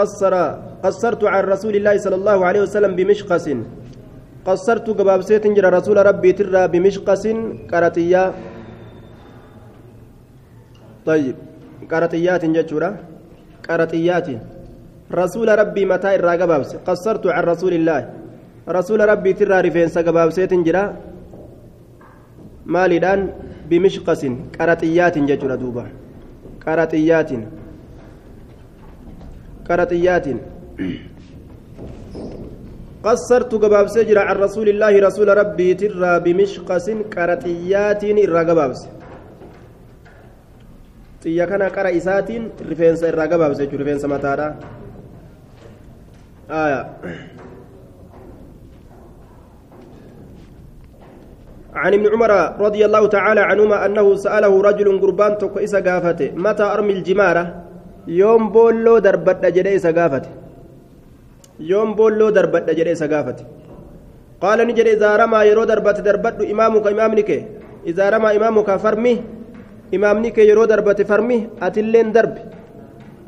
قصر قصرت عن رسول الله صلى الله عليه وسلم بمشقس. قصرت قبابسيت جرى رسول ربي ترى بمشقس. كرتيا طيب. كرتيات جتشورا. كرتيات رسول ربي متى إرى قصرت عن رسول الله. رسول ربي ترى رفين قبابسيت جرى. مالدان بمشقس. كرتيات جتشورا دوبا. كرتيات قرطيات قصرت قباب سجر عن رسول الله رسول ربي ترى بمشقس قرطيات إرى قبابس xiyya kana qara isaatiin rifeensa irraa gabaabse jechuudha rifeensa mataadha عن ابن عمر رضي الله تعالى عنهما أنه سأله رجل قربان إسا قافته متى أرمي الجمارة؟ Yoom boolloo darbadha jedhee isa gaafate yoom boolloo darbadha jedhee isa gaafate qaala ni jedhe idaa ramaa yeroo darbate darbadhu imaamuka imaamni kee idaa ramaa imaamuka farmi imaamni kee yeroo darbate farmi atilleen darbi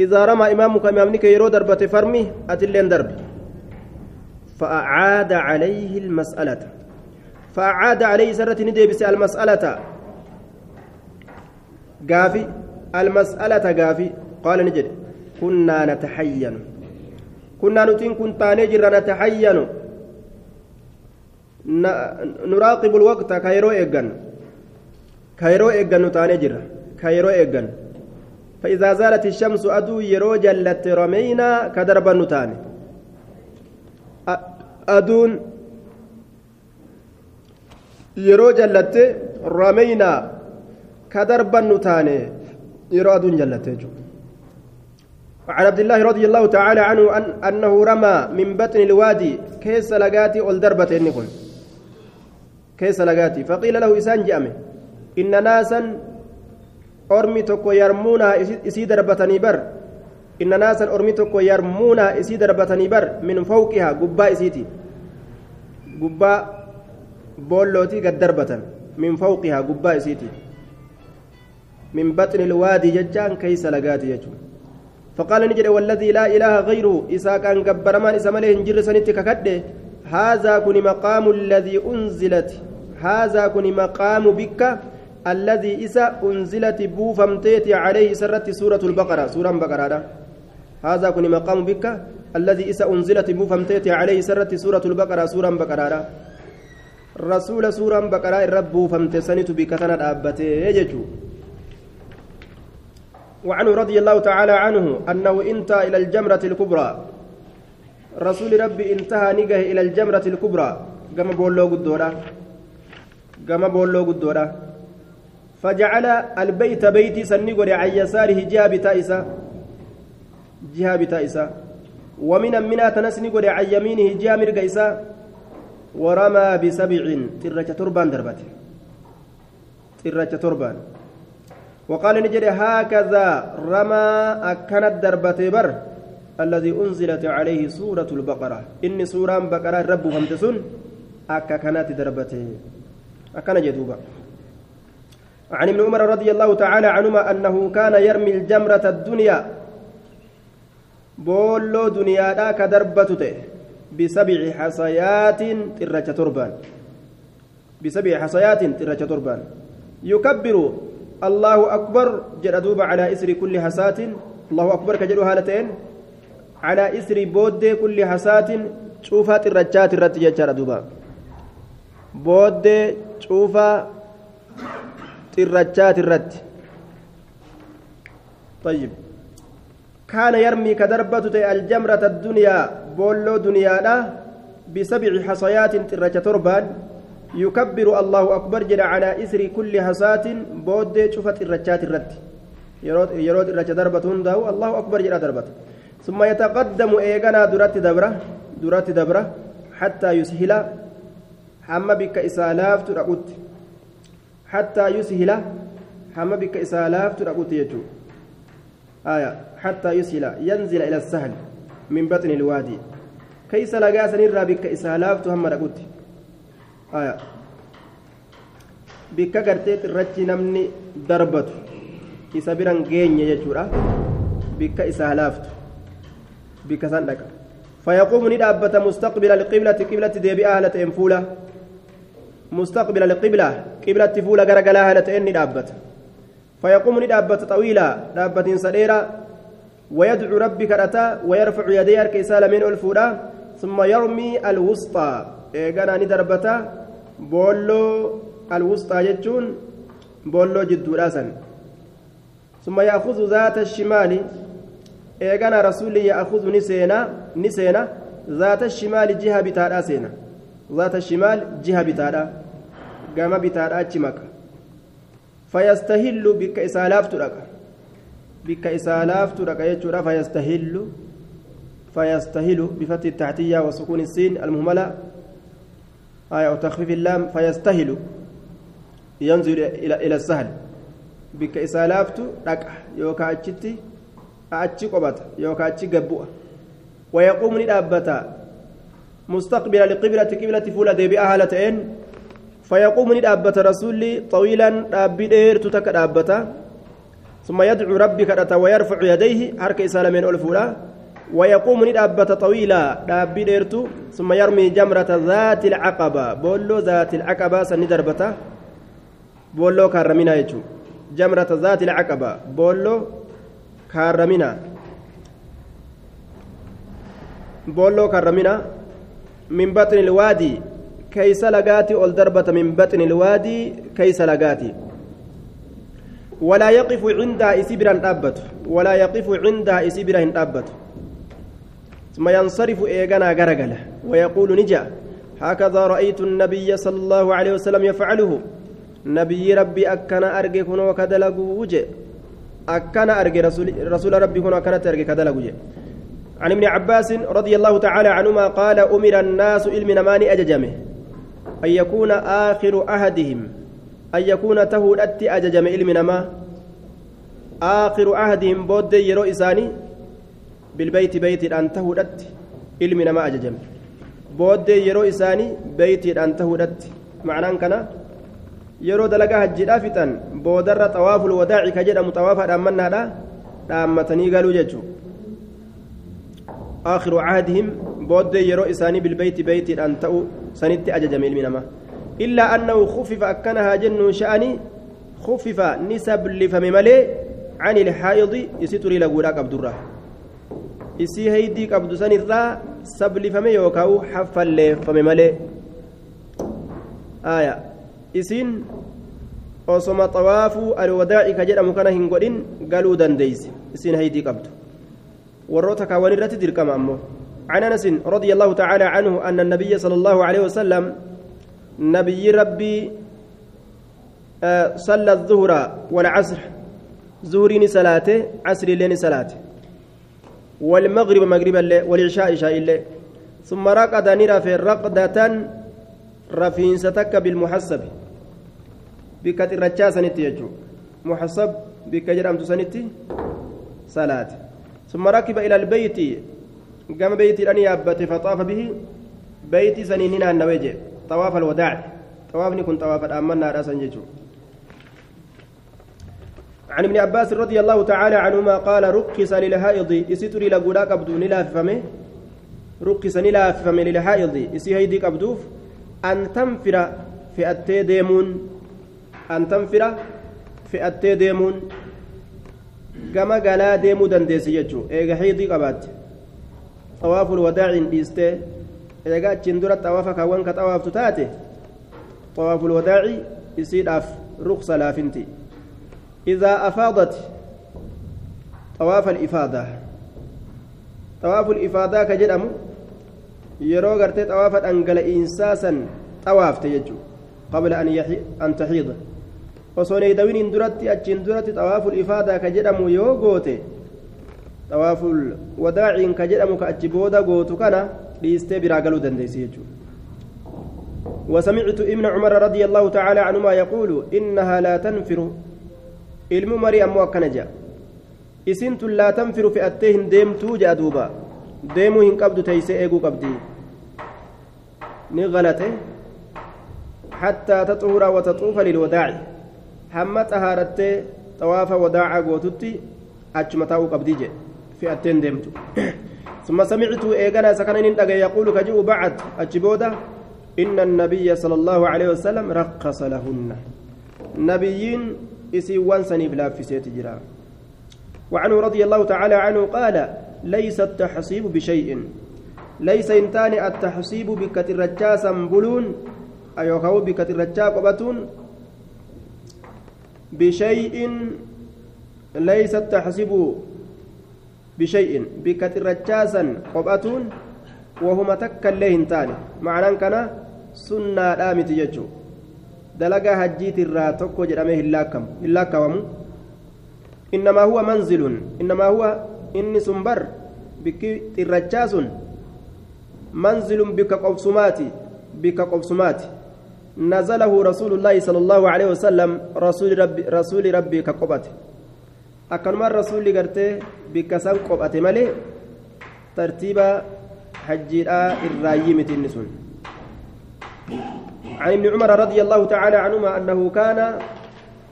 idaa ramaa imaamuka imaamni kee yeroo darbate farmi atilleen darbi فأعاد عليه المسألة فأعاد عليه سرة ندبس المسألة قافي المسألة قافي قال نجد كنا نتحين. كنا نتين كنت نجر نتحين. نراقب الوقت كيرو إيجان. كيرو إيجان نتانجر كيرو إيجان. فإذا زالت الشمس أدو يرو جلت رمينا كدرب نتاني. أدون يرو جلت رمينا كدرب نتاني. يرو أدون جلت جو. وعن عبد الله رضي الله تعالى عنه أن أنه رمى من بطن الوادي كيس لقاتي والدربة النقل كيس لقاتي فقيل له إسان جامع إن ناسا أرمي يرمونا إسي دربتني بر إن ناسا أرمي يرمونا إسي دربتني بر من فوقها قبا إسيتي. قبا بولوتي قد دربة. من فوقها قبا إسيتي. من بطن الوادي ججان كيس لقاتي يجو فقال نجد والذي لا إله غيره إسا كان قبرمان إسا مليه نجر سنتك كده. هذا كن مقام الذي أنزلت. هذا كن مقام بك الذي إسا أنزلت بوفمتيت عليه سرت سورة البقرة. سورة بقرة هذا. كن مقام بك الذي إسا أنزلت بوفمتيت عليه سرت سورة البقرة. سورة بقرة رسول سورة بقرة الرب بوفمتسنت بك تنادابته يجو وعنه رضي الله تعالى عنه أنه انتهى إلى الجمرة الكبرى. رسول ربي انتهى نجه إلى الجمرة الكبرى. كما بولو قدورة كما بولو قدورة فجعل البيت بيتي سنقر عن يساره جهة بتائسة. جهة بتائسة. ومن منا تنسنقر عن يمينه جهة مرقيسة. ورمى بسبع ترة تربان دربته ترة تربان. وقال نجد هكذا رمى أكنت دربة بر الذي أنزلت عليه سورة البقرة. إني سورة بقرة رب همتسون أكا كانت دربته أكن جدوبا عن ابن عمر رضي الله تعالى عنهما أنه كان يرمي الجمرة الدنيا. بولو دنيا ذاك دربته بسبع حصيات ترجة تربان. بسبع حصيات ترجة تربان. يكبر الله أكبر دوب على إسر كل حسات الله أكبر كجلو هالتين على إسر بود كل حسات شوفات الرجات الرت جرى دوبا بود شوفا الرجات الرت طيب كان يرمي كدربة الجمرة الدنيا بولو دنيا بسبع حصيات الرجة تربان يكبر الله أكبر جل على إثر كل حسات بود شفت الرجات الرد. يرود الرجة دربة هنده الله أكبر جل دربة. ثم يتقدم إيغانا درات دبرة درات دبرة حتى يسهل حما بك إسالاف ترقوت. حتى يسهل حما بك إسالاف ترقوت يجو. آية حتى يسهل ينزل إلى السهل من بطن الوادي. كيس لقاسا نرى بك إسالاف تهم رقوت. Bikka gartee irratti namni darbatu isa biran geenye jechuudha bikka isaa laaftu بكسان لك فيقوم ندابة مستقبل القبلة قبلة ديبي أهلة فولة مستقبل القبلة قبلة فولة غرغلا أهلة ندابة فيقوم ندابة طويلة دابة سديرة ويدعو ربي كرتا ويرفع يديه كيسال من الفولا. ثم يرمي الوسطى إيغانا ندربتا بولو الوسطى جتون بولو جدو راسا ثم يأخذ ذات الشمال إيغانا رسولي يأخذ نسينا نسينا ذات الشمال جهة بتادا سينا ذات الشمال جهة بتادا قام بتادا أتشمك فيستهل بك إسالاف تلك بك إسالاف تلك يجورا فيستهل فيستهل بفتح التحتية وسكون السين المهملة آية وتخفيف اللام فيستهل ينزل إلى إلى السهل. بك إسالاف تلك يوكا أتشتي أتشي قبط يوكا أتشي قبوة. ويقوم لدابتا مستقبل لقبلة قبلة فولة ديبئة هالتين فيقوم ندابة رسولي طويلا دابي ديرت تك دابتا ثم يدعو كرتا ويرفع يديه حركة إسالة من ألفولا ويقوم ندابة طويلا دابي ديرت ثم يرمي جمرة ذات العقبة. بولو ذات العقبة سندربتا. بولو كارمينا يجو. جمرة ذات العقبة. بولو كارمينا. بولو كارمينا. من بطن الوادي. كيس لقاتي أول دربة من بطن الوادي كيس لقاتي ولا يقف عندها إسبرا أبت ولا يقف عندها إسبرا أبت ثم ينصرف إيغانا غرغلة ويقول نجا هكذا رأيت النبي صلى الله عليه وسلم يفعله. نبي ربي أكنا أرجي كن وكدلقو وجه. أكنا أرجي رسول, رسول ربي كن وكنا ترجي كدلقو وجه. عن ابن عباس رضي الله تعالى عنهما قال أمر الناس علم نماني أججمه. أن يكون آخر عهدهم أن يكون تهودت أججم علم نما. آخر عهدهم بود يرو إساني. أن تهودت علم نما أججم. بود يرو إساني بيت أن تهودت. معناه كنا yeroo dalagaa hajjiidhaa fixan boodarra xawaaful wadaaci ka jedhamu xawaafa dhaammannaadha dhaammatanii galuu jechuudha آخر عهدهم بود يرو إساني بالبيت بيت أن تأو سنت أججم المنما إلا أنه خفف أكنها جن شأني خفف نسب لفمملي عن الحائض يستري لقولاك عبد الراه isii haydii qabdu sanirraa sablifame yookaan haffalleeffame malee isiin osoma xawaafuu alwadaa'i ka jedhamu kana hin godhin galuu dandeeyse isiin haydii qabdu warroota kaawwan irratti dirqama ammoo عن انس رضي الله تعالى عنه ان النبي صلى الله عليه وسلم نبي ربي آه صلى الظهر والعصر زهرين صلاته عصر لين صلاته والمغرب مغرب الليل والعشاء عشاء الليل ثم رقد نرى رقدة رفينستك بالمحسب. بكت الرجاء سنتي يجو. محسب بك جرمت سنتي صلاة. ثم ركب إلى البيت. قام بيتي أن يابت فطاف به. بيتي سنينين النويجة طواف الوداع. طوافني كنت طواف الأمنا رأسا يجو عن ابن عباس رضي الله تعالى عنهما قال ركس للحائض يستري لقولا قبدو نلاف فمه ركس نلاف فمه للحائض يسي هيدي قبدوف أن تنفر في أتي ديمون. أن تنفر في أتي ديمون. كما قال ديمو دنديسي يجو إيغا حيدي قبات. طواف الوداع ديستي إيغا تشندرة طوافا كوان كطواف تتاتي. طواف الوداع يسيد أف رخصة لافنتي إذا أفاضت طواف الإفادة طواف الإفادة كجرم يروغر طواف أنقل إنساسا طواف تيجو قبل أن أن تحيض. وصون يدوين اندرت اجندرت طواف الإفادة كجرم يوغوتي طواف الوداع كجرم كأجبودا غوتو كان ليستي براغلو دندسي وسمعت ابن عمر رضي الله تعالى عنهما يقول إنها لا تنفر ilmu marii ammoo akkana jea isintu laa tanfiru fe'attee hin deemtuu jea duuba deemuu hin qabdu teeysee eeguu qabdi ni galate hattaa taxuura wataxuufa lilwadaaci hamma xahaarattee xawaafa wadaaca gootutti achuma taa'uu qabdii jedhe fe'attee hin deemtu ثم سمعت إيغانا سكنين يقول كجو بعد أجبوده إن النبي صلى الله عليه وسلم رقص لهن نبيين إسيوان جرا. وعنه رضي الله تعالى عنه قال ليس التحصيب بشيء. ليس إنتان التحصيب أيوكاو بشيء ليس التحصيب بشيء وهما تكا معنى كان سنة يجو دلقا هجيت الرا تكو جرامه اللاكم اللاكم إنما هو منزل إنما هو إني سنبر بك ترجاس منزل بك قبسماتي بك قبسماتي نزله رسول الله صلى الله عليه وسلم رسول ربي رسول ربي كقبته أكنما الرسول قرته بك سن قبته مالي ترتيبا حجيرا الرايمة النسون عن ابن عمر رضي الله تعالى عنهما أنه كان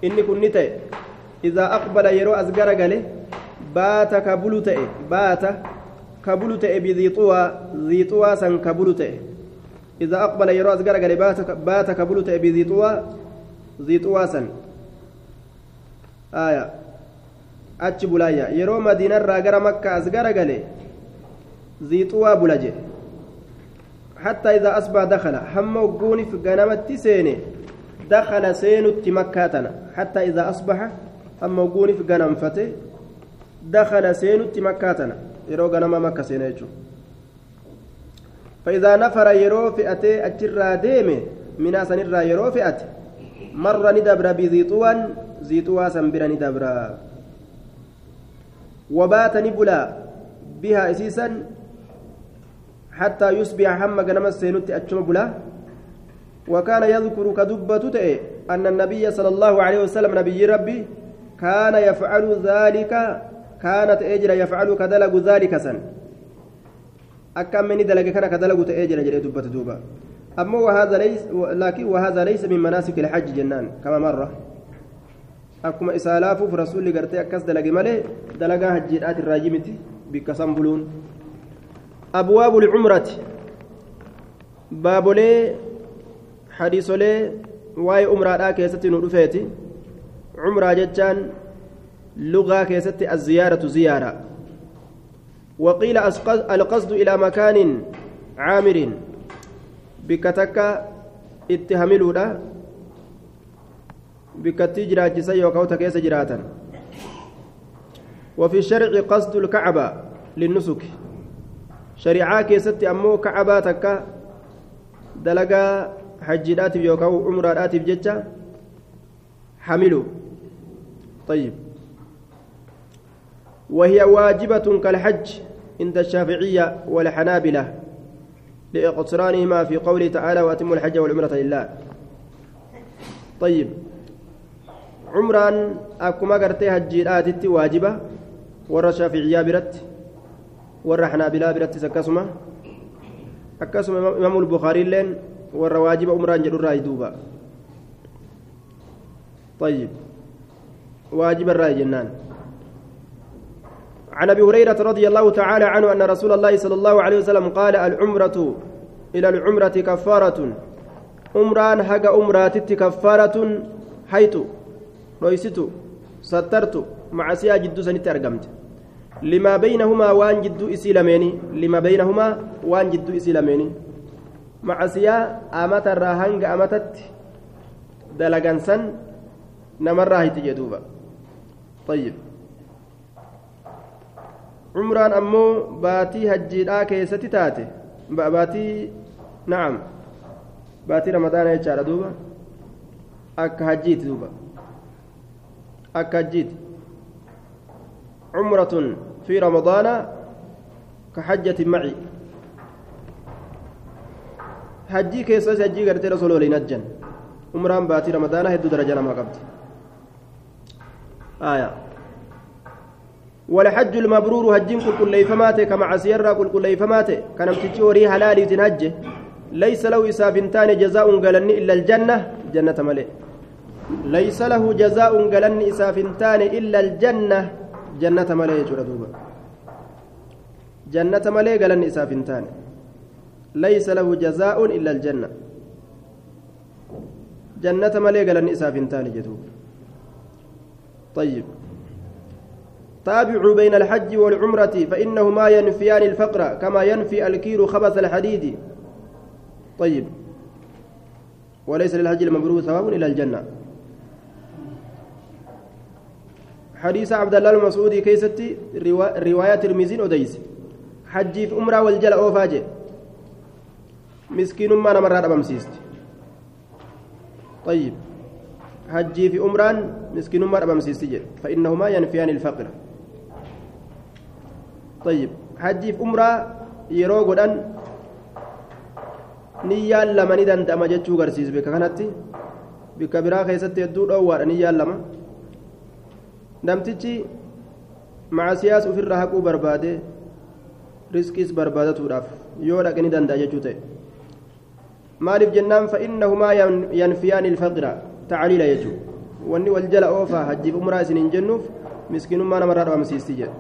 إني كنت إذا أقبل يرو أزقر قاله بات كبلت بات كبلت بذي طوى ذي طوى سن كبلت إذا أقبل يرو أزقر قاله بات بات كبلت بذي طوى ذي طوى سن. آية. أتش بلايا يرو مدينة راقر مكة أزقر قاله ذي طوى بلجه حتى إذا أصبح دخل. هم وقوني في قنامة سيني. دخل سينت مكاتنا. حتى إذا أصبح هم وقوني في قنام فتي دخل سينت مكاتنا. يرو قنام مكة سينيجو فإذا نفر يرو فئتي أجرى ديمي. من أسن يرو فئتي. مر ندبر بذي طوى ذي طوى سنبر ندبر. وبات نبلا. بها إسيسا. حتى يصبح هم جنم السينوت أتشم بلا. وكان يذكر كدبة تئ أن النبي صلى الله عليه وسلم نبي ربي كان يفعل ذلك كانت أجر يفعل كدلق ذلك سن. أكم من دلق كان كدلق تأجر جري دبة دوبا. أما وهذا ليس لكن وهذا ليس من مناسك الحج جنان كما مرة أكما في رسول قرتي أكس دلق ملي دلقا هجيرات الراجمتي بكسم بلون. أبواب العمرة. بابولي حديثولي واي عمرة كيستي نودفيتي عمرة جتان لغة كيستي الزيارة زيارة. وقيل القصد إلى مكان عامر. بكتك اتهملودا. بكتي جراجسا يوكاوتا كيس جراتا. وفي الشرع قصد الكعبة للنسك. Shari'aa keessatti ammoo kacabaa takka dalagaa hajjiidhaatiif yookaan umraadhaatiif jecha hamilu. طيب وهي واجبة كالحج عند الشافعية والحنابلة لإقتصرانهما في قوله تعالى وأتم الحج والعمرة لله طيب عمران أكما قرتي هجيرات واجبة ورى الشافعية برت warra xanaabilaa birattis akkasuma akkasuma imaamu lbukaariilleen warra waajiba umraan jedhurraa duuba طيب. واجب الرأي جنان. عن أبي هريرة رضي الله تعالى عنه أن رسول الله صلى الله عليه وسلم قال العمرة إلى العمرة كفارة. عمران حق عمرات كفارة حيث رويست سترت مع سيا جد سنت limaa baynahumaa waan jidduu isii lameeni? limaa baynahumaa waan jidduu isii lameeni? macasiyaa amatarraa hanga amatatti dalagansan namarraa hiti jedhuuba ayyib cumraan ammoo baatii hajjiidhaa keessatti taate. baatii na'am. baatii ramadaana jechaadha duuba. akka hajjiiti duuba. akka hajjiiti. عمرة في رمضان كحجة معي. hajjii keessas hajjii gartee rasuul waliin hajjan umraan baatii ramadaana hedduu daraja namaa qabdi aya والحج المبرور هجين كل كل ليفماته كما عسيرا كل كل ليفماته كان امتجي وري حلالي تنهج ليس له إسافنتان جزاء قالني إلا الجنة. جنة ملئ ليس له جزاء قالني إسافنتان إلا الجنة. جنة ملئ دوبا. جنة ملي قالن إسافنتان ليس له جزاء إلا الجنة. جنة ملي قالن إسافنتان جدوب طيب. تابعوا بين الحج والعمرة فإنهما ينفيان الفقر كما ينفي الكير خبث الحديد. طيب. وليس للحج المبرور ثواب إلى الجنة. حديث عبد الله المسعودي كيستي رواية ترمذي أديس. حجي في أمرة والجل أوفاجي مسكين ما نمر أبمسيست طيب. حجي في أمران مسكين ما أبمسيست فإنهما ينفيان الفقر. طيب. حجي في أمرة يرو قدان niyyaan lama ni danda'ama jechuu garsiis bika kanatti bika biraa keessatti hedduu dhoowwaadha niyyaan namtichi macasiyaas ofirraa haquu barbaade riskiis barbaadatuudhaaf yoo dhaqe ni danda'a jechuu ta'e maaliif jennaan fa'innahumaa yanfiyaani ilfaqira tacliila jechuu wanni wal jala oofaa hajjiif umraa isin hin jennuuf miskiinummaa namarraa dhabamsiisti jedhe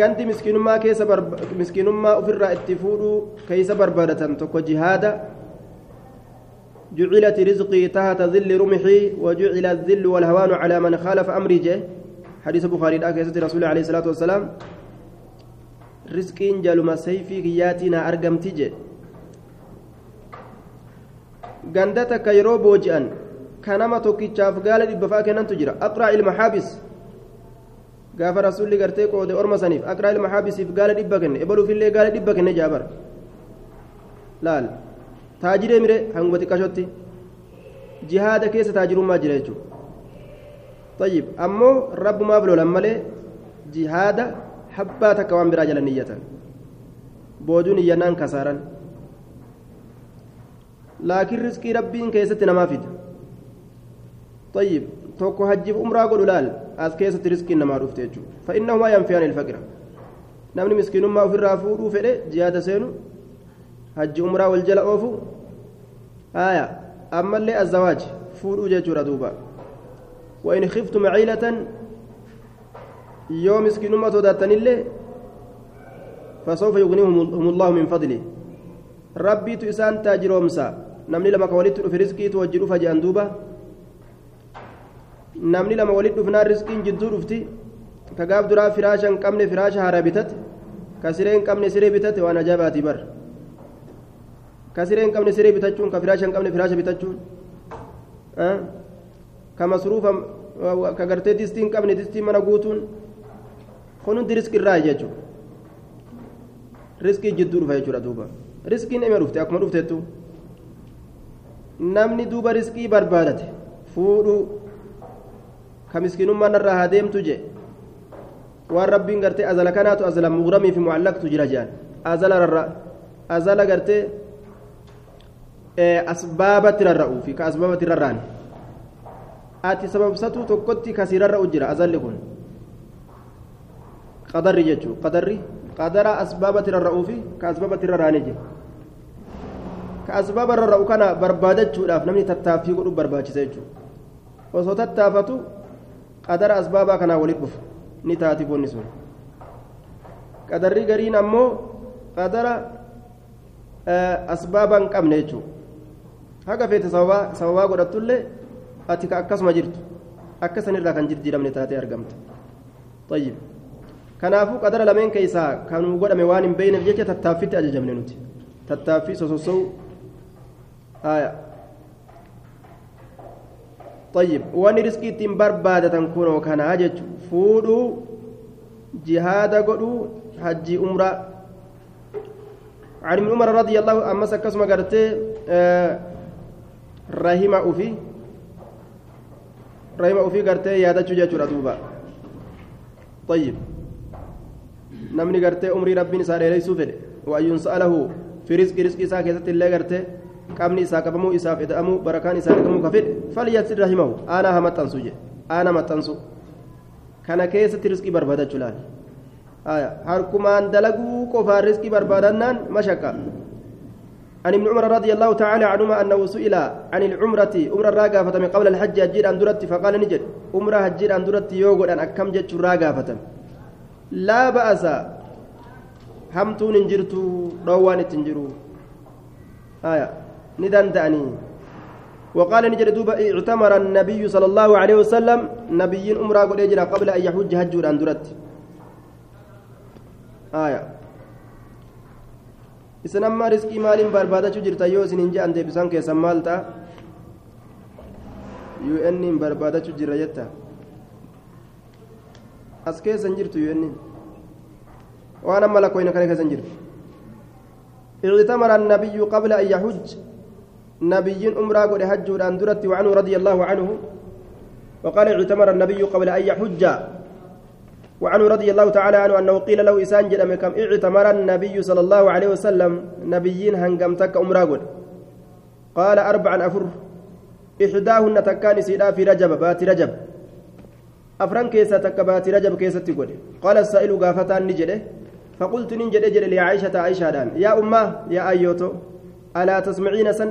ganti miskiinummaa keessa miskiinummaa ofirraa itti fuudhuu keessa barbaadatan tokko jihaada جعلت رزقي تحت ظل رمحي وجعل الذل والهوان على من خالف أمري جه حديث بخاري الآخر رسول عليه الصلاة والسلام رزقين جالما سيفي كياتنا أرقم تجي gandata ka yeroo booji'an ka nama tokkichaaf gaala dhibba faa kennantu jira aqraa ilma haabis gaafa rasuulli gartee qoode orma saniif aqraa ilma haabisiif gaala dhibba kenne ebaluufillee gaala dhibba kenne jaabar laal taajiree mire hanguma xiqqashotti jihaada keessa taajirummaa jira jechuudha طيب ammoo rabbumaaf lolan malee jihaada habbaa takka waan biraa jala niyyatan booduun iyyannaan kasaaran laakiin riskii rabbiin keessatti namaa fida طيب tokko hajjiif umraa godhu laal as keessatti riskiin namaa dhufte jechuudha fa'innahumaa yanfiyaan ilfaqira namni miskiinummaa ofirraa fuudhuu fedhe jihaada seenu hajji umraa wal jala oofu haya ammallee azzawaaj fuudhuu jechuudha duuba وإن خفتم عيلة يوم مسكين ما توداتنillee فسوف يغنيهم الله من فضله ربي تسان تاجرومسا نمني لما كولدت في رزقي توجدوا فجأن دوبا jidduu dhufti ka gaaf duraa firaasha hin qabne firaasha haaraa bitate ka siree hin qabne siree bitate waan ajaa'ibaati bar firaasha hin qabne firaasha bitachuun ka masruufa ka gartee distii hin qabne distii mana guutuun kun hundi riskii irraa jechuudha riskii jidduu dhufa jechuudha duuba riskiin eme dhufte akkuma dhufteettu namni duuba riskii barbaadate fuudhuu ka miskiinummaan irraa haa deemtu je waan rabbiin gartee azala kanaatu azala muqramii fi mucallaqtu jira jedhan azala rarra azala gartee ati sababsatuu tokkotti kasii rarra'u jira azalli kun qadarri jechuu qadarri qadara asbaabatti rarra'uu fi ka asbaabatti rarraanii jira ka asbaaba rarra'u kana barbaadachuudhaaf namni tattaaffii godhu barbaachisa jechuudha osoo tattaafatu qadara asbaabaa kanaa walit dhufa ni taati bonni sun qadarri gariin ammoo qadara asbaabaa hin qabne jechuudha haga feete sababaa godhattullee ati ka akkasuma jirtu akkasanirraa kan jijjiiramne taatee argamte طيب kanaafuu qadara lameen keessaa kanuu godhame waan hin beeyneef jecha tattaaffitti ajajamne nuti tattaaffii sosossou aya طيب وان رزقي تيم بربادة كونو كان هاجج فودو جهاد قدو حج عمرة عن ابن عمر رضي الله عنه سكس ما قرت رحمه أوفي رحمه أوفي قرت يادا جوجا دوبا طيب نمني قرت عمري ربي نسار ليسو فد وأن يسأله في رزق رزق ساكتة اللي قرت qaamni isaa qabamuu isaaf eda'amuu barakaan isaa argamuu ka fedhe falyasir rahimahu aanaa haa maxxansu jedhe aanaa maxxansu kana keessatti riskii barbaadachuu laal harkumaan dalaguu qofaan riskii barbaadannaan mashaqqa عن ابن عمر رضي الله تعالى عنهما أنه سئل عن العمرة عمر الراقافة من قبل الحج أجير أن فقال نجد عمرة أجير أن درت أن أكم جت laa ba'asa hamtuun hin jirtu dhoowwaan itti hin jiru ni danda'anii وقال نجد دوبا اعتمر النبي صلى الله عليه وسلم نبي أمرا قد قبل أن يحج هج عن درت. آية. Isin amma riskii maaliin barbaadachuu jirta yoo isin hin je'an deebisan keessan maal ta'a un hin barbaadachuu jirra jetta as keessan jirtu un waan amma lakkoyna kana keessan jirtu اعتمر النبي قبل أن يحج نبي أمرا قد حج عن درت وعنه رضي الله عنه وقال اعتمر النبي قبل أن يحج وعنه رضي الله تعالى عنه أنه قيل له إسان جدم اعتمر النبي صلى الله عليه وسلم نبيين هنقم تك أمراغون. قال أربعا أفر. إحداهن تكان سيدا في رجب بات رجب. أفران كيسة تك بات رجب كيسة تقول. قال السائل قافتان نجده. فقلت ننجد أجل لعائشة عائشة دان. يا أمة يا أيوتو ألا تسمعين سن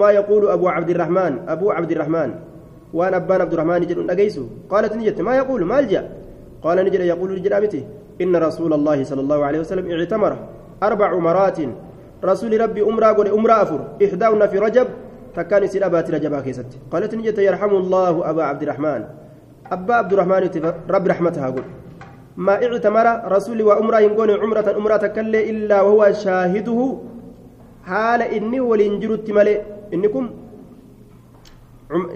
ما يقول أبو عبد الرحمن؟ أبو عبد الرحمن. وأنا أبان عبد الرحمن جل قالت نجت ما يقول؟ ما الجأ قال نجد يقول الجرامتي إن رسول الله صلى الله عليه وسلم اعتمر أربع مرات. رسول ربي أمرا قل أمرا أفر. إحداهن في رجب تكاني سير أبات رجبا كيست قالت نجد يرحم الله أبا عبد الرحمن. أبا عبد الرحمن رب رحمتها قل ما اعتمر رسول وأمرا ينقون عمرة أمرا تكلي إلا وهو شاهده. حال إني ولينجرت ملئ إنكم؟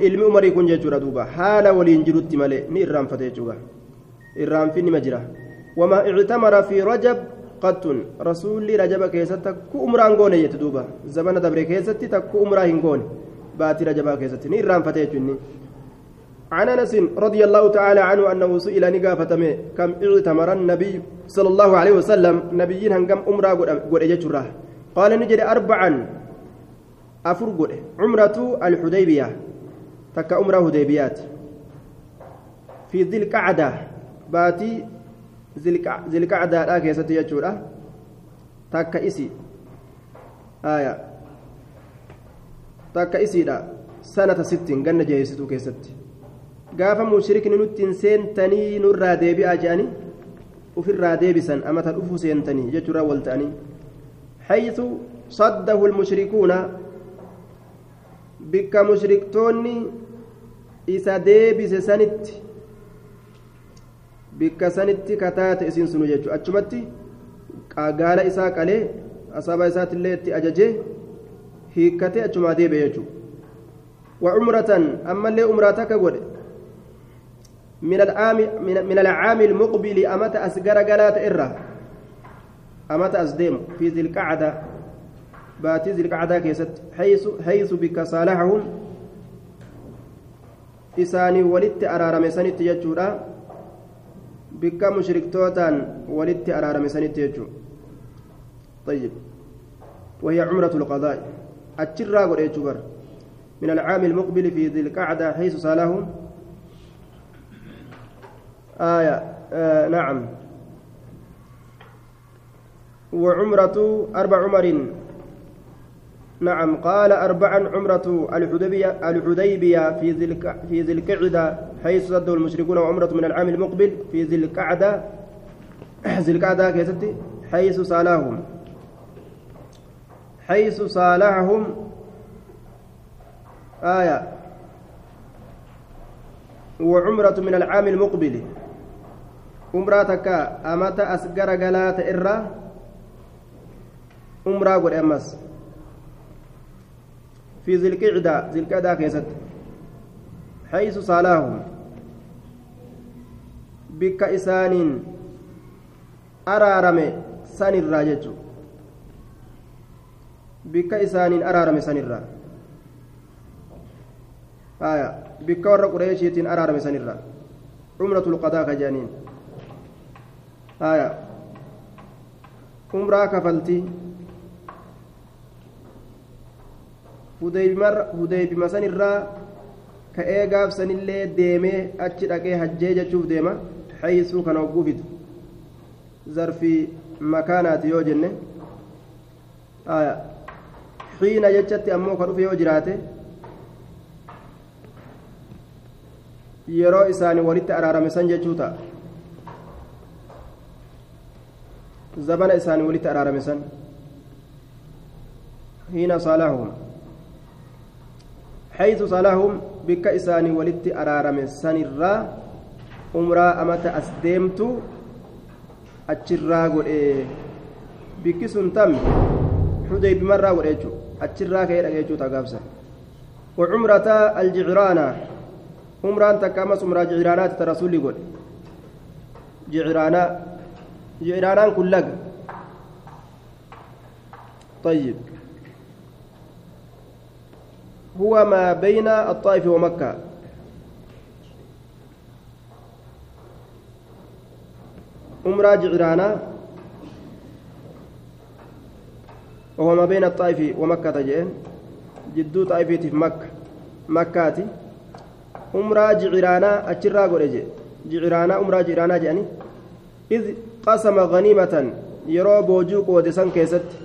ilmi umarii kun jechuudha duuba haala waliin jirutti malee ni irraanfate jechuudha irraanfinni ma jira wamaa ictamara fi rajab qattun rasuulli rajaba keessatti takku umraan goone jette duuba zamana dabre keessatti takku umraa hin goone baatii rajabaa keessatti ni irraanfate jechuun عن انس رضي الله تعالى عنه انه سئل نقافة كم اعتمر النبي صلى الله عليه وسلم نبيين هنقم عمره قد اجتره قال نجد اربعا افر عمرة الحديبية تك عمره هديبيات في ذي القعده baatii zilqacdaadhaa keessatti jechuudha takka isi aya takka isiidha sanata sittin ganna jeesituu keessatti gaafa mushrikni nuttiin seentanii nurraa deebi'aa je'anii ufirraa deebisan amata dhufu seentanii jechuudha wal ta'anii حيث صده المشركون بك مشركتوني إذا ديبس سنت bikka sanitti kataate isiin sunu jechuudha. Achumatti gaala isaa qalee asaaba isaatiillee itti ajajee hiikkatee achumaa deebi'e jechuudha. عمرة تكود من العام من العام المقبل أمت أسجر جلات إرة أمت أسديم في ذي القعدة باتي ذي القعدة كيست حيث حيث بك صالحهم إساني ولدت أرارم سنت يجورا bikka mushriktootaan walitti araarame sanitti jechuun طيب وهي عمرة القضاء أتشرى قد يجبر من العام المقبل في ذي القعدة حيث صالهم آية آه نعم وعمرة أربع عمر نعم قال أربعا عمرة الحديبية الحديبية في ذي في ذي القعدة حيث صده المشركون وعمرة من العام المقبل في ذي القعدة ذي القعدة حيث صالحهم. حيث صالحهم. آية. وعمرة من العام المقبل. عمرتك أمتى أسقر قلات إرّا. عمرة قد أمس. في ذي القعدة ذي القعدة كيست إسان أرارمي سن الراجج بك إسان أرارمي سن الرا آية بك ور قريشيت أرارمي سن الرا عمرة القضاء كجانين آية عمرة كفلتي hudeybima san irraa ka'ee gaafsanillee deemee achi dhaqee hajjee jechuuf deema. Zarfii makaanaati yoo jenne xiina jechatti ammoo ka dhufe yoo jiraate yeroo isaanii walitti araarame san jechuu ta'a زبن إسان ولت أرارمسا حين صالحهم حيث صالحهم بك إسان ولت أرارمسا الرا umraa amata as deemtu achirraa godhe bikki sun tammi xudeybimarraa godhe jechuudha achirraa ka'ee dhagee jechuudha gaafsan وعمرة الجعرانة عمران تكامس عمرة جعرانات ترسولي قول جعرانا جعرانان كلك طيب هو ما بين الطائف ومكة umraa jiciraanaa وهو ما بين الطائف ومكة جئن جدو طائفيتي في مكة مكاتي achirraa godhe je jiciraanaa umraa jiciraanaa jedhani id qasama ganiimatan yeroo boojuu qoode san keessatti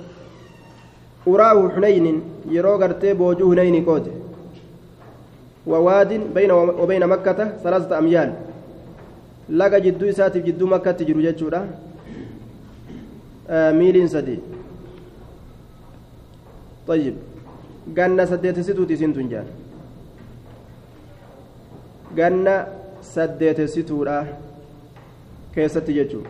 uraahu xunaynin yeroo gartee boojuu hunayni qoode wawaadin bayna wabayna makkata salaasata amyaal laga jidduu isaatiif jidduu makkatti jiru jechuudha miiliin sadii طيب ganna saddeetessituuti isin tun jaan ganna saddeetessituudha keessatti jechuu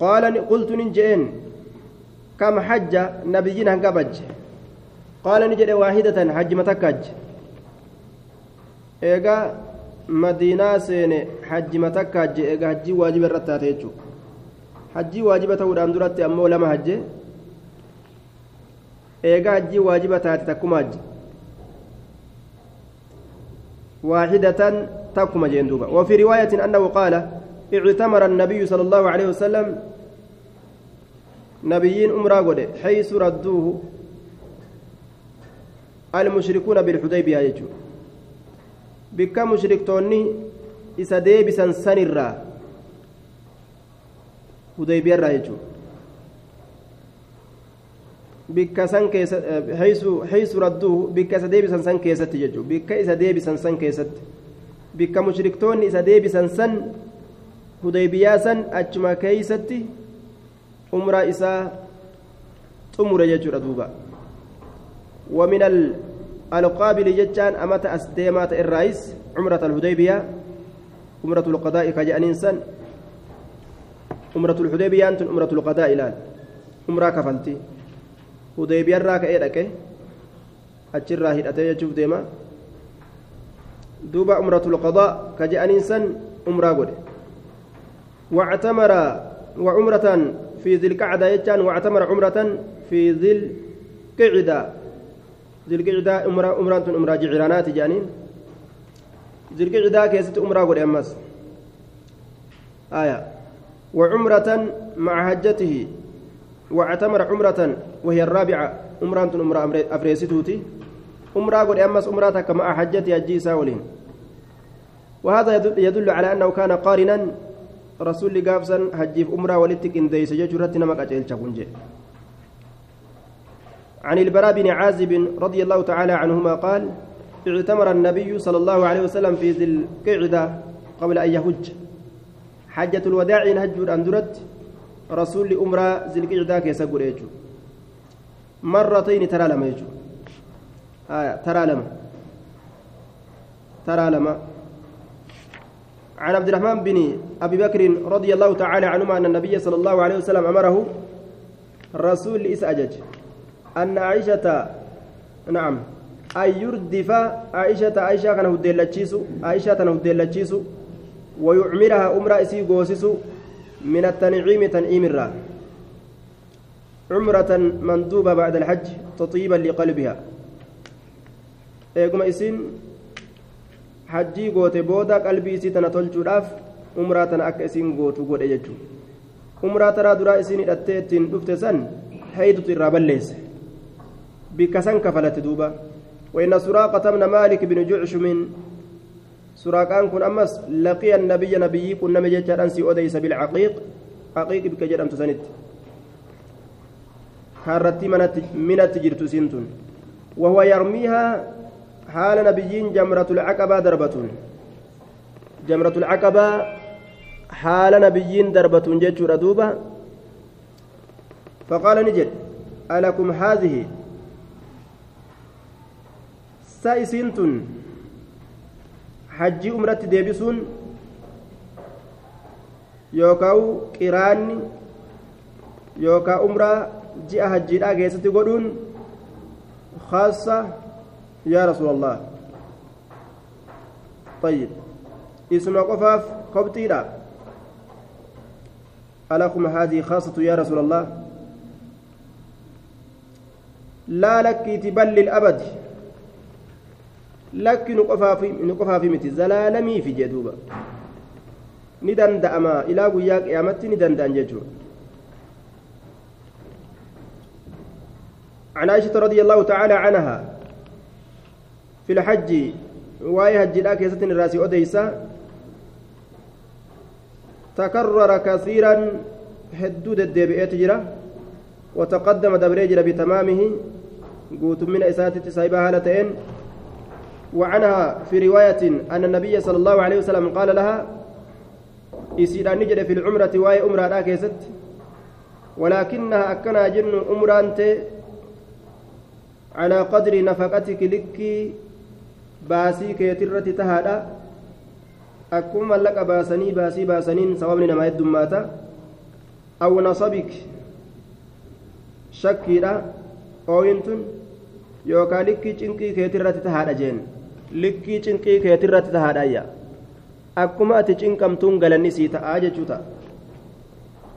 قال قلت نجئن كم حج نبينا هنقبج قال نجد واحدة حج متكج eegaa madiinaa seene hajjima takka hajje eegaa hajjii waajiba irratti taate jechuudha hajjii waajiba ta'uudhaan duratti ammoo lama hajje eegaa hajjii waajiba taate takkuma hajje واحدة تكما جندوبا وفي رواية أنه قال اعتمر النبي صلى الله عليه وسلم نبيين أمرا حيث ردوه المشركون بالحديبية يجو bikka mushriktoonni isa deebisan sanirraa hudaybiyarraa jechuudha bikka san keessa haysu radduu bikka isa deebisan san keessatti jechuudha bikka isa deebisan san keessatti bikka mushriktoonni isa deebisan san hudaybiyaa san achuma keeysatti umraa isaa xumure jechuudha duuba ومن القابل جتان أمت أسديمات الرئيس عمرة الحديبية عمرة القضاء كجأن إنسان عمرة الحديبية أنت عمرة القضاء إلآن. عمرة كفلتي. حديبية راك إيرك أجر هدأتي يجوب ديما. دوبا عمرة القضاء كجأن إنسان عمرة قد. واعتمر وعمرة في ذي القعدة يجان واعتمر عمرة في ذي القعدة. ذي أمرا أمرا أمرا جعرانات جانين ذي القعدة أمرا قد أمس آية وعمرة مع حجته واعتمر عمرة وهي الرابعة أمرا أمرا أفريستوتي أمرا قد أمس أمراتك مع حجته أجي ساولين وهذا يدل على أنه كان قارنا رسول قابسا حجيف أمرا ولتك إن ديس ججرت نمك أجل عن البراء بن عازب رضي الله تعالى عنهما قال اعتمر النبي صلى الله عليه وسلم في ذي القعدة قبل أن يهج. حجة الوداع هج أندرت رسول أمرا ذي القعدة كيس مرتين ترى لما يجو. آية ترى لما ترى لما عن عبد الرحمن بن أبي بكر رضي الله تعالى عنهما أن النبي صلى الله عليه وسلم أمره رسول إسأجج أن عائشة نعم أن يردف عائشة عائشة كان هدلتشيسو عائشة كان هدلتشيسو ويعمرها أمرا إسي قوسسو من التنعيم تنعيم الرا عمرة مندوبة بعد الحج تطيبا لقلبها hajjii goote booda qalbii isii tana tolchuudhaaf umraa tana akka isin gootu godhe jechuudha umraa taraa duraa isin hidhattee ittiin dhufte san haydutu irraa balleesse san kafalate duuba وإن سراقة بن مالك بن جعشم سراقان كن أمس لقي النبي نبي كن نمي جتر أنسي أديس بالعقيق. عقيق بك جرم تسند كارتي منت جرت سنتون. وهو يرميها حال نبيين جمرة العقبة دربة جمرة العقبة حال نبيين دربة جيتشورا دوبا. فقال نجد ألكم هذه سايسينتن حجي أمرت ديبسون yookaan qiraanni yookaan umraa ji'a hajjiidhaa keessatti godhuun khaassa yaa rasuulallah طيب اسم قفاف قبطيرا ألكم هذه خاصة يا رسول الله لا لك تبل للأبد لك نقفا في متي. زلالمي في جدوبة. ندن دأما. إلى قياك يامتي ندن دأن جدوبة عن عائشة رضي الله تعالى عنها. في الحج واي هجدا كيست الراسي أديسا تكرر كثيرا هدود الدبئات جرا وتقدم دبريجر بتمامه قوت من إساتة سايبها هالتين وعنها في رواية أن النبي صلى الله عليه وسلم قال لها إسيرا نجد في العمرة واي أمرا كيست ولكنها أكنا جن أمرانت على قدر نفقتك لكي baasii keetirratti tahaadha akkuma mallaqa baasanii baasii baasaniin sababni namaa heddummaata aw nasabik shakkiidha ooyintun yookaan likkii cinqii keetirratti tahaadha jeen likkii cinqii keetirratti tahaadha ayya akkuma ati cinqamtuun galanni sii ta'aa jechuu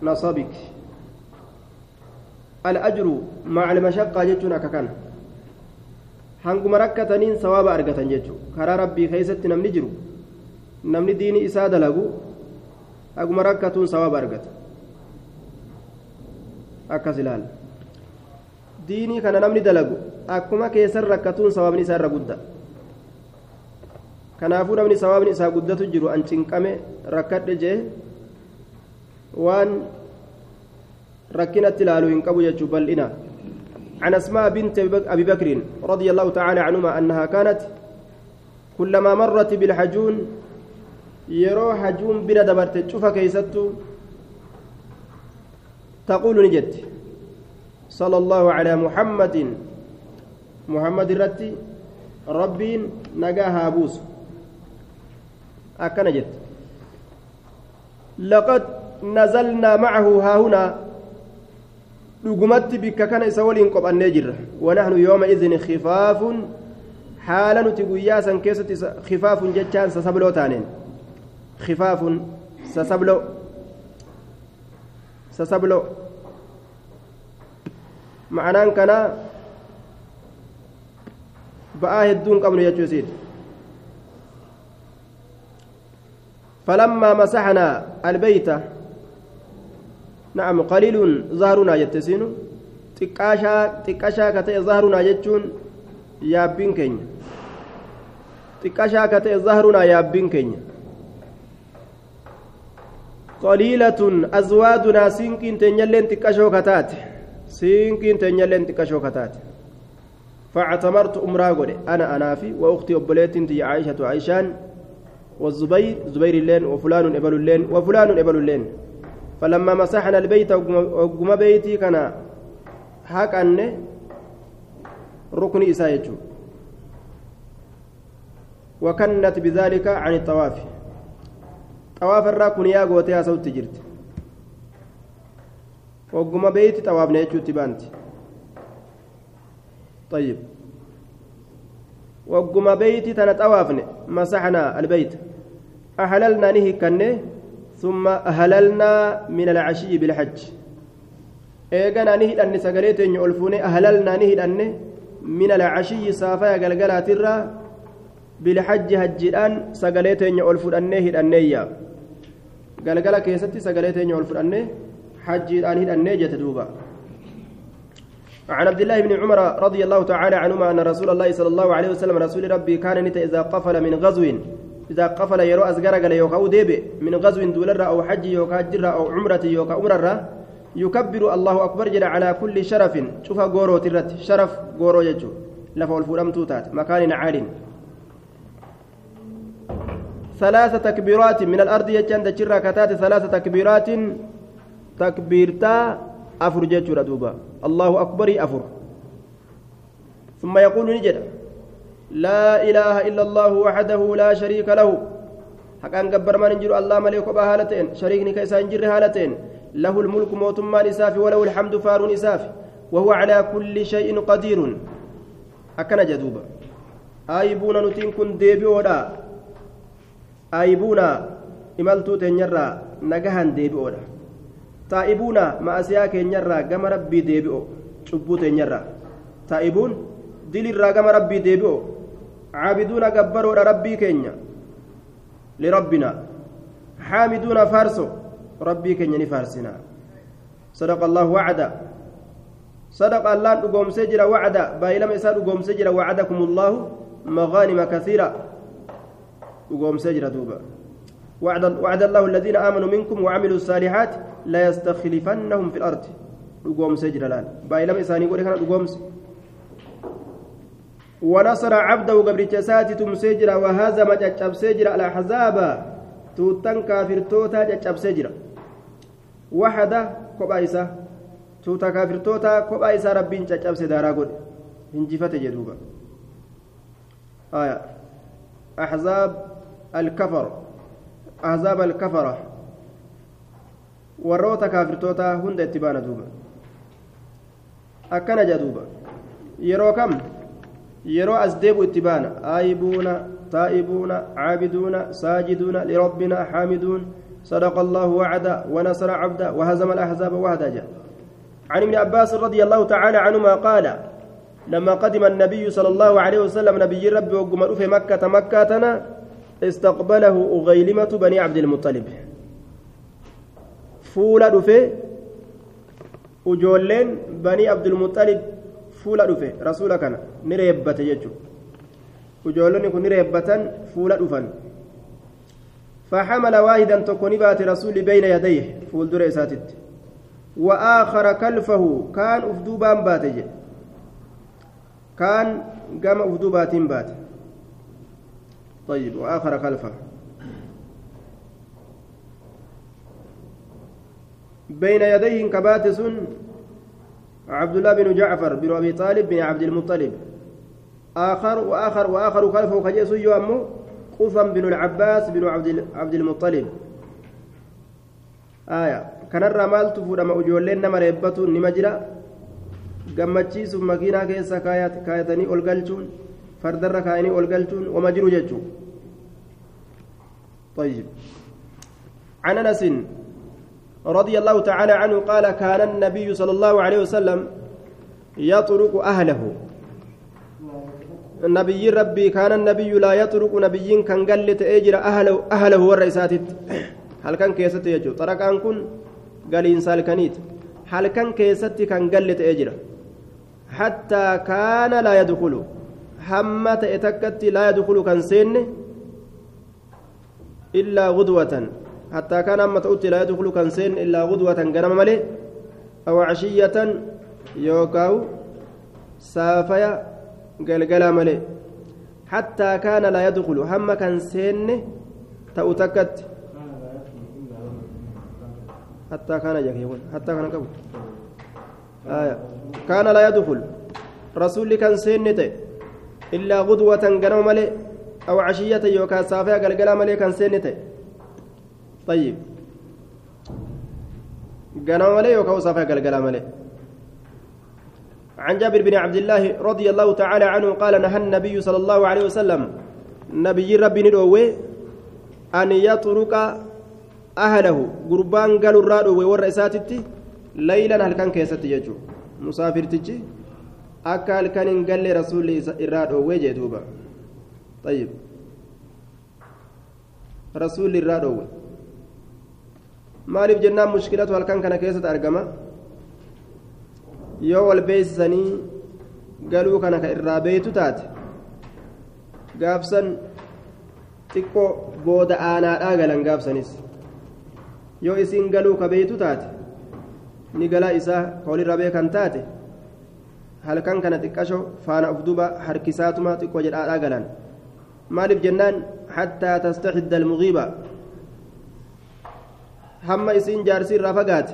nasabik al-ajru maca al-mashaqqaa jechuun akka kana hanguma rakkataniin sawaaba argatan jechuudha karaa rabbii keessatti namni jiru namni diini isaa dalagu haguma rakkatuun sawaaba argata akkas ilaala diinii kana namni dalagu akkuma keessan rakkatuun sawaabni isaa irra gudda kanaafuu namni sawaabni isaa guddatu jiru an cinqame rakkadhe jee waan rakkinatti hin qabu jechuu bal'ina. عن أسماء بنت أبي بكر رضي الله تعالى عنهما أنها كانت كلما مرت بالحجون يرو حجون بلا دبرت تشوف كيستو تقول نجد صلى الله على محمد محمد رتي ربين نجاها بوس جد لقد نزلنا معه ها هنا dhugumatti bikka kana isa waliin qophannee jirra wanahnu yooma idin khifaafun haala nuti guyyaa san keessatti khifaafun jechaan sasabloo taaneen khifaafun sasablo sasablo ma'anaan kanaa ba'aa hedduun qabnu jechuu isiiti فلما مسحنا البيت نعم قليل ظهرنا يتسين ka ta'e zahrunaa jechuun yaabbiin keenya xiqqashaa ka ta'e zahrunaa yaabbiin keenya qaliilatun azwaadunaa siinqiin teenyalleen xiqqashoo kataate siinqiin teenyalleen xiqqashoo kataate فاعتمرت أمرا قولي أنا أنا في وأختي أبليت عائشة عائشان والزبير زبير اللين وفلان إبل اللين وفلان إبل اللين. فلما مسحنا البيت وقم بيتي كان هاكن ركن إسايته وكنت بذلك عن الطواف. طواف الراكن يا غوتيا صوت جرت. وقم بيتي طوافنا يجو تبانت. طيب. wagguma beeyti tana xawaafne masaxnaa albeyta ahalalnaa ni hikanne summa ahalalnaa min alcashiyyi bilxajji eeganaa ni hidhanne sagalee teenya ol fuune ahalalnaa ni hidhanne min alcashiyyi saafaya galgalaatirraa bilxajji hajjiidhaan sagalee teenya ol fudhannee hidhanneeyya. Galgala keessatti sagalee teenya ol fudhannee hajjiidhaan hidhannee jette duuba. عن عبد الله بن عمر رضي الله تعالى عنهما أن رسول الله صلى الله عليه وسلم رسول ربي كان نت إذا قفل من غزو إذا قفل يرو أزجر قال يوكا ديبي من غزو دولر أو حج يوكا جرة أو عمرة يوكا عمرة يكبر الله أكبر جل على كل شرف. شوف غورو ترت شرف غورو يجو لفو الفرم توتات مكان عال. ثلاث تكبيرات من الأرض يجان دجرة كتات ثلاث تكبيرات تكبيرتا أفر جيتشورا دوبا الله أكبر أفر ثم يقول نجد لا إله إلا الله وحده لا شريك له حقان قبر ما ننجر الله مليك بهالتين شريكني كيسا نجر هالتين له الملك موتما إساف وله الحمد فار إساف وهو على كل شيء قدير أكن جدوبا آيبون نتين كن ديبيودا آيبون إمالتو تنيرا نجهن ديبيودا تائبون ما أسياك ينيرا قم ربي ديبيو شبوت ينيرا تائبون دل الراقم ربي ديبيو عابدون قبروا ربي كينيا لربنا حامدون فارسو ربي كينيا نفارسنا صدق الله وعدا صدق الله دقوم سجر وعدا بايلم إسا دقوم سجر وعدكم الله مغانم كثيرة دقوم سجر دوبا وعد, وعد الله الذين آمنوا منكم وعملوا الصالحات لا يستخلفنهم في الأرض. دقوم سجر الآن بايلم إساني قولي كان دقوم سجر ونصر عبده قبل جساتي تمسجرا وهزم جتشب سجرا الأحزاب توتن كافر توتا جتشب سجرا وحده كوبايسا توتا كافر توتا كوبايسا ربين جتشب سدارا قد هنجفت جدوبا آية. أحزاب الكفر. أحزاب الكفرة hunda itti baana duuba akkana jedhuuba yeroo kam yeroo as deebu itti baana aayibuuna taa'ibuuna caabiduuna saajiduuna lirabbina xaamiduun صدق الله وعدا ونصر عبدا وهزم الأحزاب وحدا جاء عن ابن عباس رضي الله تعالى عنهما قال لما قدم النبي صلى الله عليه وسلم نبي ربي وقم في مكة مكة استقبله أغيلمة بني عبد المطلب. فول دفي وجولين بني عبد المطلب rasuula kana ni reebbate jechuudha ijoollonni kun ni reebbatan fuula dhufan فحمل واحدا تكوني بات رسول بين يديه فول در اساتت وآخر كلفه كان أفدوبان باتج كان قام افدوبات بات. طيب وآخر كلفه بين يديه كبات سن عبد الله بن جعفر بن أبي طالب بن عبد المطلب. آخر وآخر وآخر خلفه خجيس يومه قفم بن العباس بن عبد المطلب. آية. kanarraa maaltu fuudhama ijoolleen nama reebbatuun nima jira gammachiisuuf makiinaa keessa kaayatanii ol galchuun fardarra kaayanii ol galchuun wama jiru طيب عن انس رضي الله تعالى عنه قال كان النبي صلى الله عليه وسلم يطرق أهله النبي ربي كان النبي لا يطرق نبي كان قلت أجر أهله أهله والرئيسات هل كان كيست يجو طرق أن كن قال إنسان كنيت هل كان كيست كان قلت أجر حتى كان لا يدخل همة اتكت لا يدخل كان سن إلا غدوة. حتى كان أما تؤتي لا يدخل كان سين إلا غدوة. غنم ملي أو عشية يوكاو سافيا قلقلا ملي. حتى كان لا يدخل. هم كان سين تؤتكت حتى كان يقول. حتى كان قبل آية. كان لا يدخل. رسول كان سين إلا غدوة غنم ملي أو عشية يوكا سافيا قلقلا ملي كان سين طيب. قنا ملي يوكا صافا قلقلا ملي. عن جابر بن عبد الله رضي الله تعالى عنه قال نهى النبي صلى الله عليه وسلم نبي ربي ندوي أن يطرق أهله. قربان قالوا الرادو والرئيساتي ليلا هل كان كيستي يجو؟ مسافر تجي؟ akka halkan hin galle rasuulli irraa dhoowwee jee duuba. Ayyib rasuulli irraa dhoowwe. Maaliif jennaan mushkilatu halkan kana keessatti argama? Yoo wal beeysisanii galuu kana ka irraa beeytu taate gaafsan xiqqoo booda aanaadhaa galan gaafsanis. Yoo isiin galuu ka beeytu taate ni galaa isaa ka walirra beekan taate halkan kana xiqqasho faana uf duba harkisaatuma xiqqoo jedhaadhaa galan maaliif jennaan hattaa tastaxidda almugiiba hamma isiin jaarsii irraa fagaate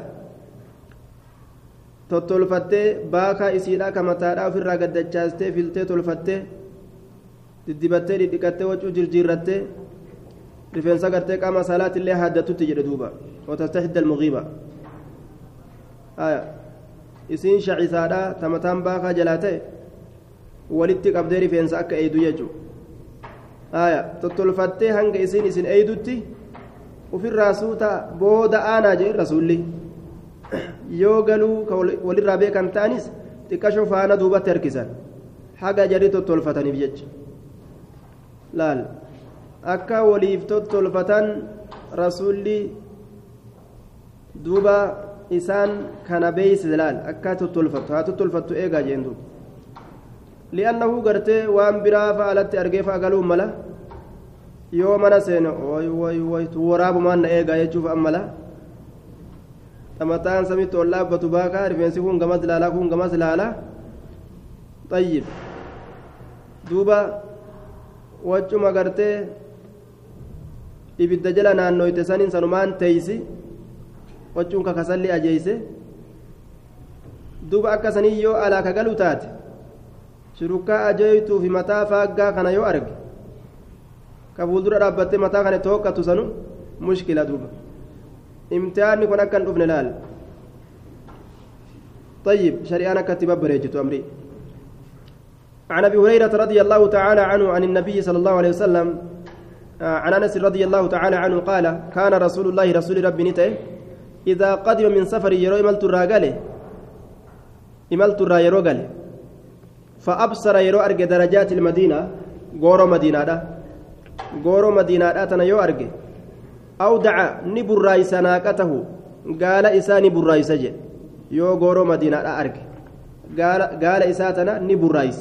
tottolfattee baakaa isiidhaa ka mataadhaa ofirraa gaddachaastee filtee tolfattee diddibattee dhidhiqattee wacuu jirjiirrattee rifeensa gartee qaama salaatillee haaddatutti jedhe duuba watastaxidda almugiiba isiin shacisaadhaa tamataan baakaa jalaa ta'e walitti qabdee rifeensa akka eeydu jechuudha tottolfattee hanga isiin isin eeydutti ofirraa suuta booda aanaa jedhe rasuulli yoo galuu walirraa beekan ta'anis xiqqashoo faana duubatti harkisan haga jarii tottolfataniif jecha laal akka waliif tottolfatan rasuulli duuba isaan kana beeyse laal akka tottolfattu haa tottolfattu eegaa jeen duuba li'annahu gartee waan biraa fa'alatti argee fa'a galuun mala? Yoo mana seene way way way waraabumaan na eegaa jechuuf ammala xamataan samitti ol dhaabbatu baakaa rifeensi kun gamas ilaalaa kun gamas ilaalaa xayyib duuba waccuma gartee ibidda jala naannoyte saniin sanumaan teeysi waccuun kakasalli ajeeyse duuba akka sanii yoo alaa ka galu taate shurukkaa ajeeytuu fi mataa faaggaa kana yoo arge ka fuuldura dhaabbattee mataa kana tooqqatu sanu mushkila duuba imtihaanni kun akka hin dhufne laal طيب شريعة كتب بريجة أمري عن أبي هريرة رضي الله تعالى عنه عن النبي صلى الله عليه وسلم عن أنس رضي الله تعالى عنه قال كان رسول الله رسول ربي نته إذا قدم من سفر يرو إملت الراجل إملت الرا يرو قال فأبصر يرو أرجع درجات المدينة غورو مدينة ده غورو مدينة ده تنا يو أرجع أودع نبرايس ناقته قال إساني برايس جي يو غورو مدينة ده أرجع قال قال إساتنا نبرايس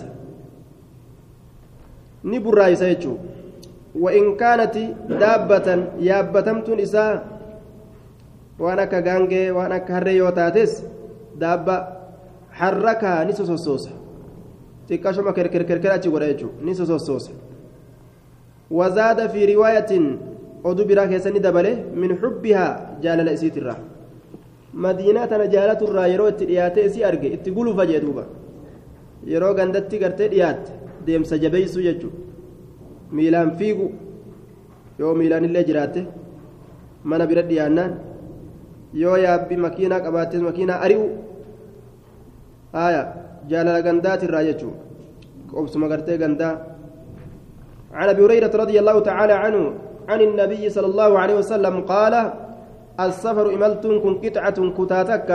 نبرايس يجو وإن كانت دابة يابتمت إساء waan akka gaangee waan akka harree yoo taates daabba harrakaa ni sosossoosa xiqqashuma kerkerkerker achi godha jechuudha ni sosossoosa wazaada fi riwaayatin oduu biraa keessa ni dabale min xubbihaa jaalala isiitirraa. Madiinaa tana jaalaturraa yeroo itti dhiyaatee isii arge itti gulufa jee duuba. Yeroo gandatti gartee dhiyaatte deemsa jabeeysuu jechuudha miilaan fiigu yoo miilaan illee jiraatte mana bira dhiyaannaan yoo yaabbi makiinaa qabaattes makiinaa ari'u. Haya jaalala gandaatirraa jechuu qobsuma gartee gandaa. عن ابي هريره رضي الله تعالى عنه عن النبي صلى الله عليه وسلم قال السفر إملت كن قطعة كتاتك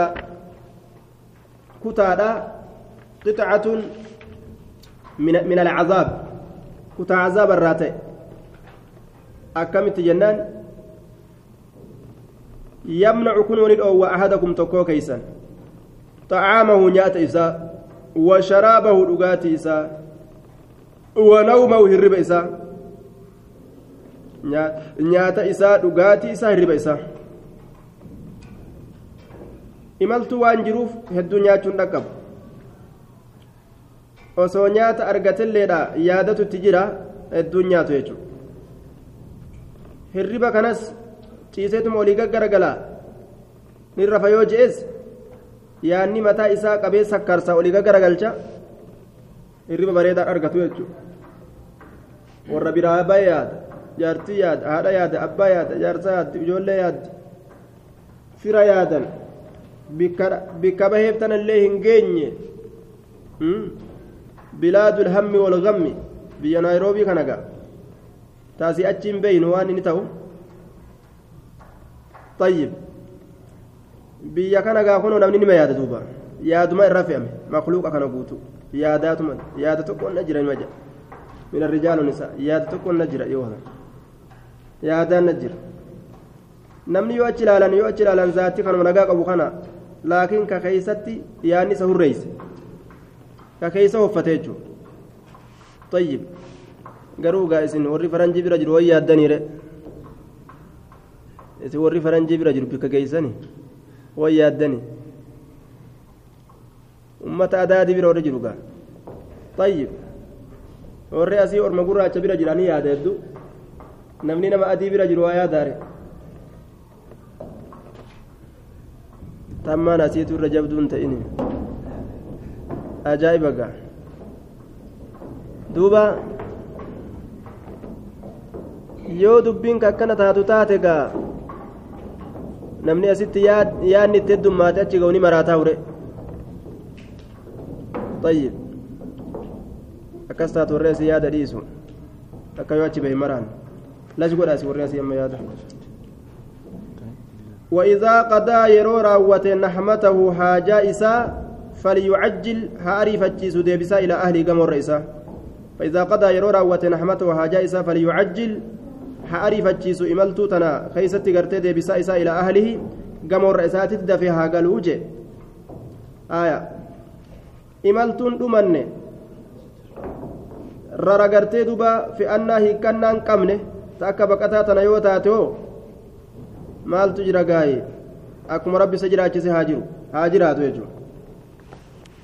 كتادا قطعة من من العذاب كتا عذاب الراتي أكمت جنان يمنع كنون الأو أحدكم تكو كيسا طعامه نيات إساء وشرابه رقات إساء ونومه هرب إساء nyaata isaa dhugaatii isaa hirriba isaa imaltuu waan jiruuf hedduu nyaachuun dhaqqabu osoo nyaata argatelleedha yaadatu itti jira hedduun nyaatu jechuudha hirriba kanas ciiseetuma olii gaggaragalaa ni rafa yoo je'es yaanni mataa isaa qabee sakkarsaa olii gaggaragalcha hirriba bareedaan argatu jechuudha. Warra biraa baay'ee yaada jaartii yaada haadha yaada abbaa yaada jaarsa yaaddi ijoollee yaaddi fira yaadan bikka baheef tanallee hin geenye. Bilaadul hammi wal gammi biyya naayiroobii kana gaa. Taasii achi hin beeynu waan inni ta'u طيب biyya kana gaa kunoo namni nima yaada duuba yaaduma irra fe'ame makluuqa kana guutu yaadaatuma yaada tokko na jira nima jedha min الرجال والنساء yaada tokko na jira yoo yaadaan na jira namni yoo achi ilaalan yoo achi ilaalan zaatti kanuma nagaa qabu kana laakiin ka keeysatti yaadni isa hurreeyse ka keeysa hoffate jechuudha tayyib garuu gaa isin warri faranjii bira jiru way yaaddaniire isin warri faranjii bira jiru bikka keeysani way yaaddani? Ummata adaadii bira warri jiru gaa? Tayyib. Warri asii orma gurraacha bira jiranii yaada hedduu namni nama adii bira jiru waa yaadaare. Tammaan asiitu irra jabduun ta'ini. Ajaa'iba gaa. Duuba. Yoo dubbiin akkana taatu taate gaa namni asitti yaadni itti heddummaate achi ga'u ni maraataa ure طيب akkas taatu warri asii yaada dhiisu akka yoo achi bahe maraan lash godhaasi warri asii amma yaada وإذا قضى يرو راوة نحمته حاجة إساء فليعجل هاري فتشيس ديبسا إلى أهل قمر إساء فإذا قضى يرو راوة نحمته حاجة إساء فليعجل هاري فتشيس إملتو تنا خيستي قرتي ديبسا إساء إلى أهله قمر إساء تدفها قالوجه آية إملتون دمنه raragartee duba fe'annaa hiikkannaan qabne ta akka baqataa tana yoo taate hoo maaltu jira gaaye akkuma rabbi isa jiraachise haa jiru haa jiraatu jechuudha